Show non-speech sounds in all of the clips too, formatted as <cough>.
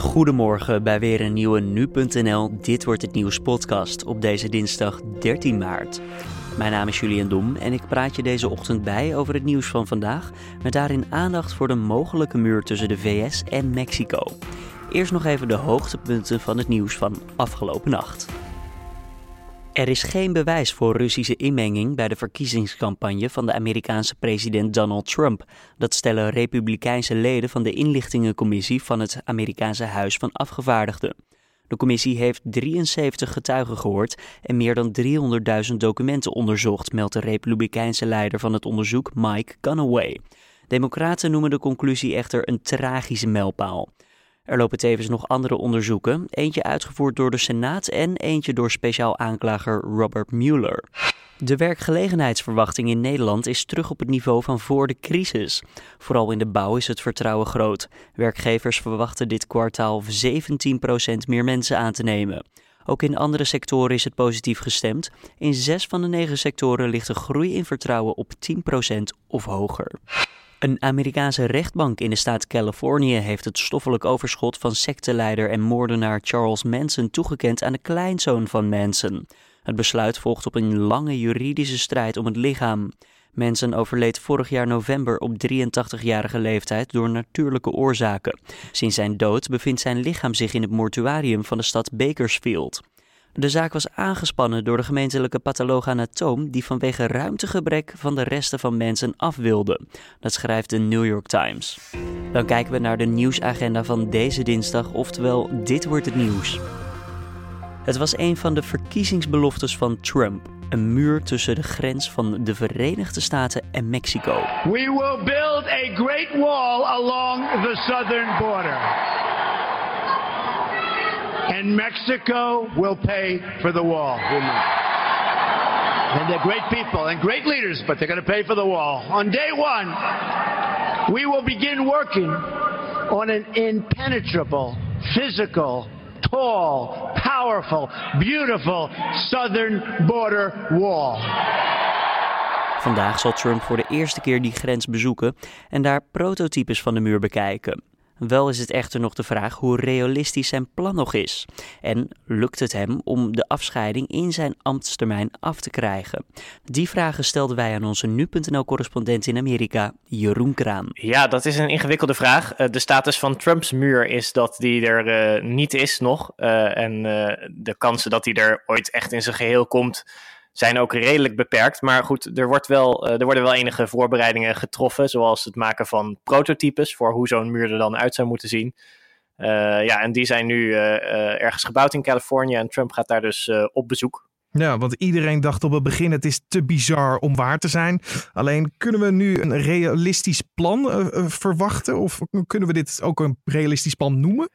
Goedemorgen bij weer een nieuwe Nu.nl Dit Wordt Het Nieuws podcast op deze dinsdag 13 maart. Mijn naam is Julian Dom en ik praat je deze ochtend bij over het nieuws van vandaag... met daarin aandacht voor de mogelijke muur tussen de VS en Mexico. Eerst nog even de hoogtepunten van het nieuws van afgelopen nacht. Er is geen bewijs voor Russische inmenging bij de verkiezingscampagne van de Amerikaanse president Donald Trump. Dat stellen republikeinse leden van de inlichtingencommissie van het Amerikaanse Huis van Afgevaardigden. De commissie heeft 73 getuigen gehoord en meer dan 300.000 documenten onderzocht, meldt de republikeinse leider van het onderzoek Mike Conaway. Democraten noemen de conclusie echter een tragische mijlpaal. Er lopen tevens nog andere onderzoeken, eentje uitgevoerd door de Senaat en eentje door speciaal aanklager Robert Mueller. De werkgelegenheidsverwachting in Nederland is terug op het niveau van voor de crisis. Vooral in de bouw is het vertrouwen groot. Werkgevers verwachten dit kwartaal 17% meer mensen aan te nemen. Ook in andere sectoren is het positief gestemd. In zes van de negen sectoren ligt de groei in vertrouwen op 10% of hoger. Een Amerikaanse rechtbank in de staat Californië heeft het stoffelijk overschot van secteleider en moordenaar Charles Manson toegekend aan de kleinzoon van Manson. Het besluit volgt op een lange juridische strijd om het lichaam. Manson overleed vorig jaar november op 83-jarige leeftijd door natuurlijke oorzaken. Sinds zijn dood bevindt zijn lichaam zich in het mortuarium van de stad Bakersfield. De zaak was aangespannen door de gemeentelijke patholoog-anatoom die vanwege ruimtegebrek van de resten van mensen af wilde. Dat schrijft de New York Times. Dan kijken we naar de nieuwsagenda van deze dinsdag, oftewel dit wordt het nieuws. Het was een van de verkiezingsbeloftes van Trump. Een muur tussen de grens van de Verenigde Staten en Mexico. We will build a great wall along the southern border. And Mexico will pay for the wall. And they're great people and great leaders, but they're going to pay for the wall. On day one, we will begin working on an impenetrable, physical, tall, powerful, beautiful southern border wall. Vandaag zal Trump voor de eerste keer die grens bezoeken en daar prototypes van de muur bekijken. Wel is het echter nog de vraag hoe realistisch zijn plan nog is. En lukt het hem om de afscheiding in zijn ambtstermijn af te krijgen? Die vragen stelden wij aan onze nu.nl-correspondent in Amerika, Jeroen Kraan. Ja, dat is een ingewikkelde vraag. Eh, de status van Trumps muur is dat die er eh, niet is nog. Uh, en de kansen dat hij er ooit echt in zijn geheel komt zijn ook redelijk beperkt. Maar goed, er, wordt wel, eh, er worden wel enige voorbereidingen getroffen, zoals het maken van prototypes voor hoe zo'n muur er dan uit zou moeten zien. Uh, ja, en die zijn nu uh, ergens gebouwd in Californië en Trump gaat daar dus op bezoek. Ja, want iedereen dacht op het begin het is te bizar om waar te zijn. Alleen kunnen we nu een realistisch plan verwachten? Of kunnen we dit ook een realistisch plan noemen?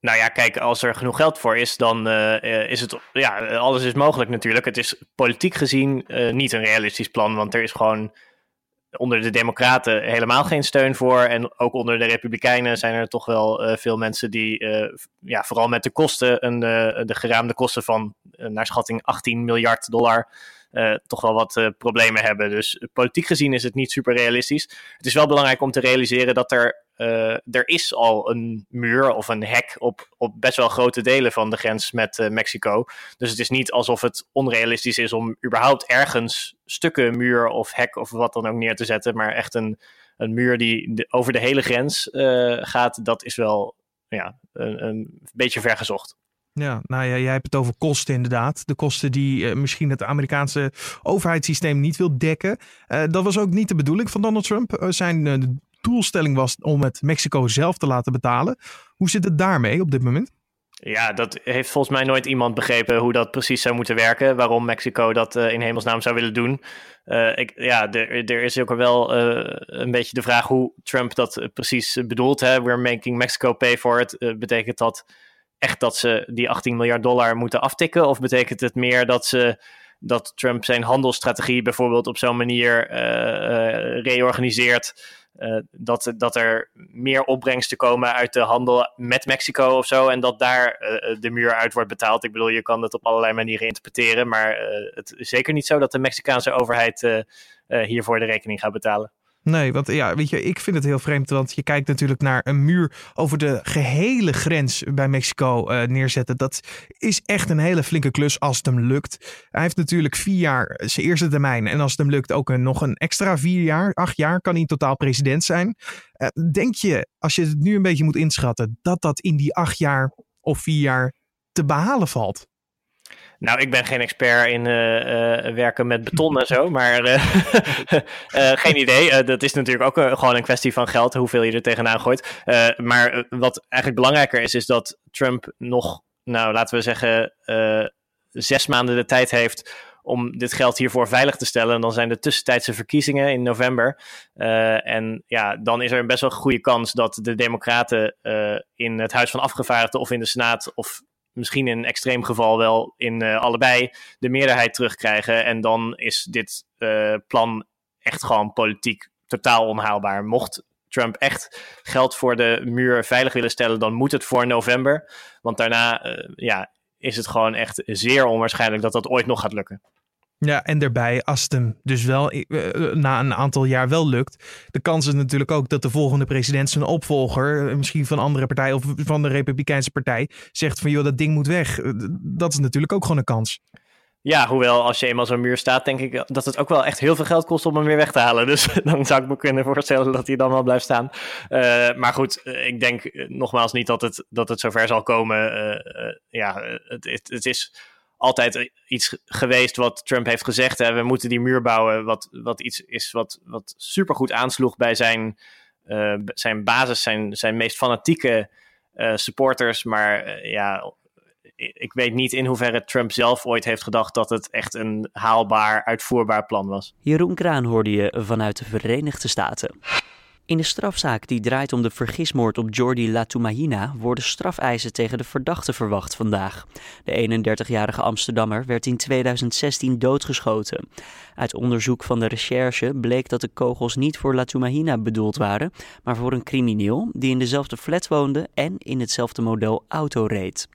Nou ja, kijk, als er genoeg geld voor is, dan uh, is het, ja, alles is mogelijk natuurlijk. Het is politiek gezien uh, niet een realistisch plan, want er is gewoon onder de Democraten helemaal geen steun voor. En ook onder de Republikeinen zijn er toch wel veel mensen die, ja, vooral met de kosten, een, de geraamde kosten van naar schatting 18 miljard dollar, toch wel wat problemen hebben. Dus politiek gezien is het niet super realistisch. Het is wel belangrijk om te realiseren dat er uh, er is al een muur of een hek op, op best wel grote delen van de grens met Mexico. Dus het is niet alsof het onrealistisch is om überhaupt ergens stukken muur of hek of wat dan ook neer te zetten. Maar echt een, een muur die over de hele grens gaat, dat is wel ja, een, een beetje vergezocht. Ja, nou ja, jij hebt het over kosten inderdaad. De kosten die uh, misschien het Amerikaanse overheidssysteem niet wil dekken. Uh, dat was ook niet de bedoeling van Donald Trump. Uh, zijn doelstelling was om het Mexico zelf te laten betalen. Hoe zit het daarmee op dit moment? Ja, dat heeft volgens mij nooit iemand begrepen hoe dat precies zou moeten werken. Waarom Mexico dat in hemelsnaam zou willen doen. Ik, ja, er, is ook wel een beetje de vraag hoe Trump dat precies bedoelt. Hè? We're making Mexico pay for it. betekent dat echt dat ze die 18 miljard dollar moeten aftikken? Of betekent het meer dat ze dat Trump zijn handelsstrategie bijvoorbeeld op zo'n manier reorganiseert? Uh, dat, dat er meer opbrengsten komen uit de handel met Mexico of zo. En dat daar de muur uit wordt betaald. Ik bedoel, je kan het op allerlei manieren interpreteren. Maar het is zeker niet zo dat de Mexicaanse overheid hiervoor de rekening gaat betalen. Nee, want ja, weet je, ik vind het heel vreemd, want je kijkt natuurlijk naar een muur over de gehele grens bij Mexico uh, neerzetten. Dat is echt een hele flinke klus als het hem lukt. Hij heeft natuurlijk vier jaar zijn eerste termijn en als het hem lukt ook nog een extra vier jaar, acht jaar, kan hij totaal president zijn. Uh, denk je, als je het nu een beetje moet inschatten, dat dat in die acht jaar of vier jaar te behalen valt? Nou, ik ben geen expert in uh, uh, werken met beton en zo, maar uh, <laughs> geen idee. dat is natuurlijk ook gewoon een kwestie van geld, hoeveel je er tegenaan gooit. maar wat eigenlijk belangrijker is, is dat Trump nog, nou laten we zeggen, zes maanden de tijd heeft om dit geld hiervoor veilig te stellen. En dan zijn de tussentijdse verkiezingen in november. en ja, dan is er een best wel goede kans dat de Democraten in het Huis van Afgevaardigden of in de Senaat of misschien in een extreem geval wel in uh, allebei de meerderheid terugkrijgen. En dan is dit uh, plan echt gewoon politiek totaal onhaalbaar. Mocht Trump echt geld voor de muur veilig willen stellen, dan moet het voor november. Want daarna uh, ja, is het gewoon echt zeer onwaarschijnlijk dat dat ooit nog gaat lukken. Ja, en daarbij, als het hem dus wel uh, na een aantal jaar wel lukt, de kans is natuurlijk ook dat de volgende president zijn opvolger, misschien van een andere partij of van de Republikeinse partij, zegt van joh, dat ding moet weg. Dat is natuurlijk ook gewoon een kans. Ja, hoewel als je eenmaal zo'n muur staat, denk ik dat het ook wel echt heel veel geld kost om hem weer weg te halen. Dus <laughs> dan zou ik me kunnen voorstellen dat hij dan wel blijft staan. Maar goed, ik denk nogmaals niet dat het, dat het zover zal komen. Ja, het, het is altijd iets geweest wat Trump heeft gezegd. Hè, we moeten die muur bouwen. Wat, wat iets is wat, wat supergoed aansloeg bij zijn, uh, zijn basis, zijn, zijn meest fanatieke uh, supporters. Maar uh, ja, ik weet niet in hoeverre Trump zelf ooit heeft gedacht dat het echt een haalbaar, uitvoerbaar plan was. Jeroen Kraan hoorde je vanuit de Verenigde Staten. In de strafzaak die draait om de vergismoord op Jordi Latumahina worden strafeisen tegen de verdachte verwacht vandaag. De 31-jarige Amsterdammer werd in 2016 doodgeschoten. Uit onderzoek van de recherche bleek dat de kogels niet voor Latumahina bedoeld waren, maar voor een crimineel die in dezelfde flat woonde en in hetzelfde model auto reed.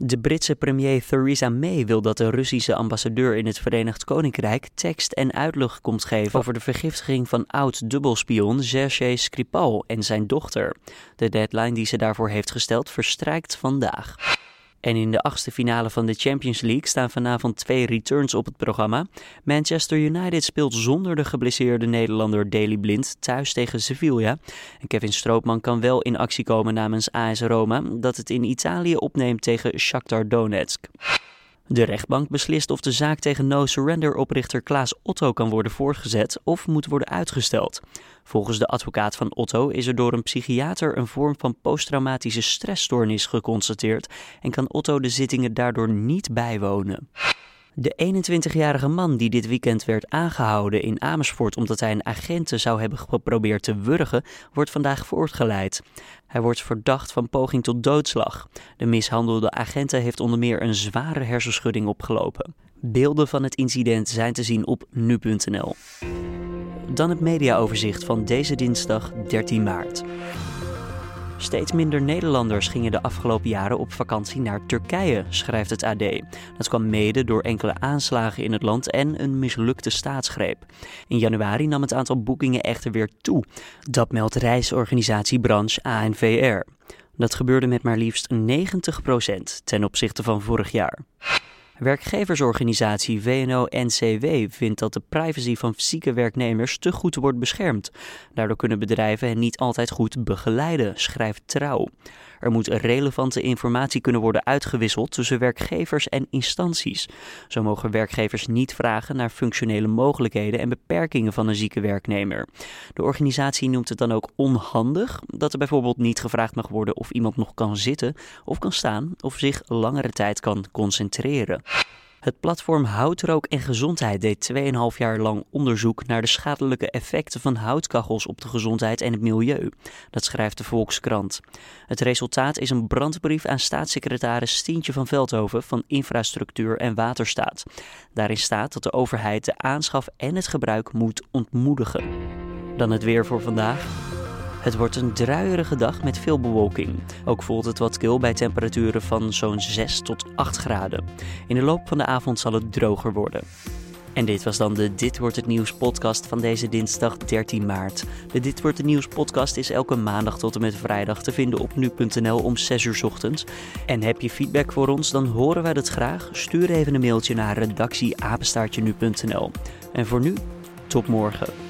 De Britse premier Theresa May wil dat de Russische ambassadeur in het Verenigd Koninkrijk tekst en uitleg komt geven over de vergiftiging van oud-dubbelspion Sergei Skripal en zijn dochter. De deadline die ze daarvoor heeft gesteld verstrijkt vandaag. En in de achtste finale van de Champions League staan vanavond twee returns op het programma. Manchester United speelt zonder de geblesseerde Nederlander Daley Blind thuis tegen Sevilla. En Kevin Stroopman kan wel in actie komen namens AS Roma, dat het in Italië opneemt tegen Shakhtar Donetsk. De rechtbank beslist of de zaak tegen No Surrender oprichter Klaas Otto kan worden voortgezet of moet worden uitgesteld. Volgens de advocaat van Otto is er door een psychiater een vorm van posttraumatische stressstoornis geconstateerd en kan Otto de zittingen daardoor niet bijwonen. De 21-jarige man die dit weekend werd aangehouden in Amersfoort omdat hij een agenten zou hebben geprobeerd te wurgen, wordt vandaag voortgeleid. Hij wordt verdacht van poging tot doodslag. De mishandelde agenten heeft onder meer een zware hersenschudding opgelopen. Beelden van het incident zijn te zien op nu.nl. Dan het mediaoverzicht van deze dinsdag 13 maart. Steeds minder Nederlanders gingen de afgelopen jaren op vakantie naar Turkije, schrijft het AD. Dat kwam mede door enkele aanslagen in het land en een mislukte staatsgreep. In januari nam het aantal boekingen echter weer toe. Dat meldt reisorganisatiebranche ANVR. Dat gebeurde met maar liefst 90% ten opzichte van vorig jaar. Werkgeversorganisatie VNO-NCW vindt dat de privacy van fysieke werknemers te goed wordt beschermd. Daardoor kunnen bedrijven hen niet altijd goed begeleiden, schrijft Trouw. Er moet relevante informatie kunnen worden uitgewisseld tussen werkgevers en instanties. Zo mogen werkgevers niet vragen naar functionele mogelijkheden en beperkingen van een zieke werknemer. De organisatie noemt het dan ook onhandig dat er bijvoorbeeld niet gevraagd mag worden of iemand nog kan zitten of kan staan of zich langere tijd kan concentreren. Het platform Houtrook en Gezondheid deed 2,5 jaar lang onderzoek naar de schadelijke effecten van houtkachels op de gezondheid en het milieu. Dat schrijft de Volkskrant. Het resultaat is een brandbrief aan staatssecretaris Stientje van Veldhoven van Infrastructuur en Waterstaat. Daarin staat dat de overheid de aanschaf en het gebruik moet ontmoedigen. Dan het weer voor vandaag. Het wordt een druierige dag met veel bewolking. Ook voelt het wat kil bij temperaturen van zo'n 6 tot 8 graden. In de loop van de avond zal het droger worden. En dit was dan de Dit wordt het nieuws podcast van deze dinsdag 13 maart. De Dit wordt het nieuws podcast is elke maandag tot en met vrijdag te vinden op nu.nl om 6 uur ochtends. En heb je feedback voor ons, dan horen wij dat graag. Stuur even een mailtje naar redactieapenstaartje nu.nl. En voor nu, tot morgen.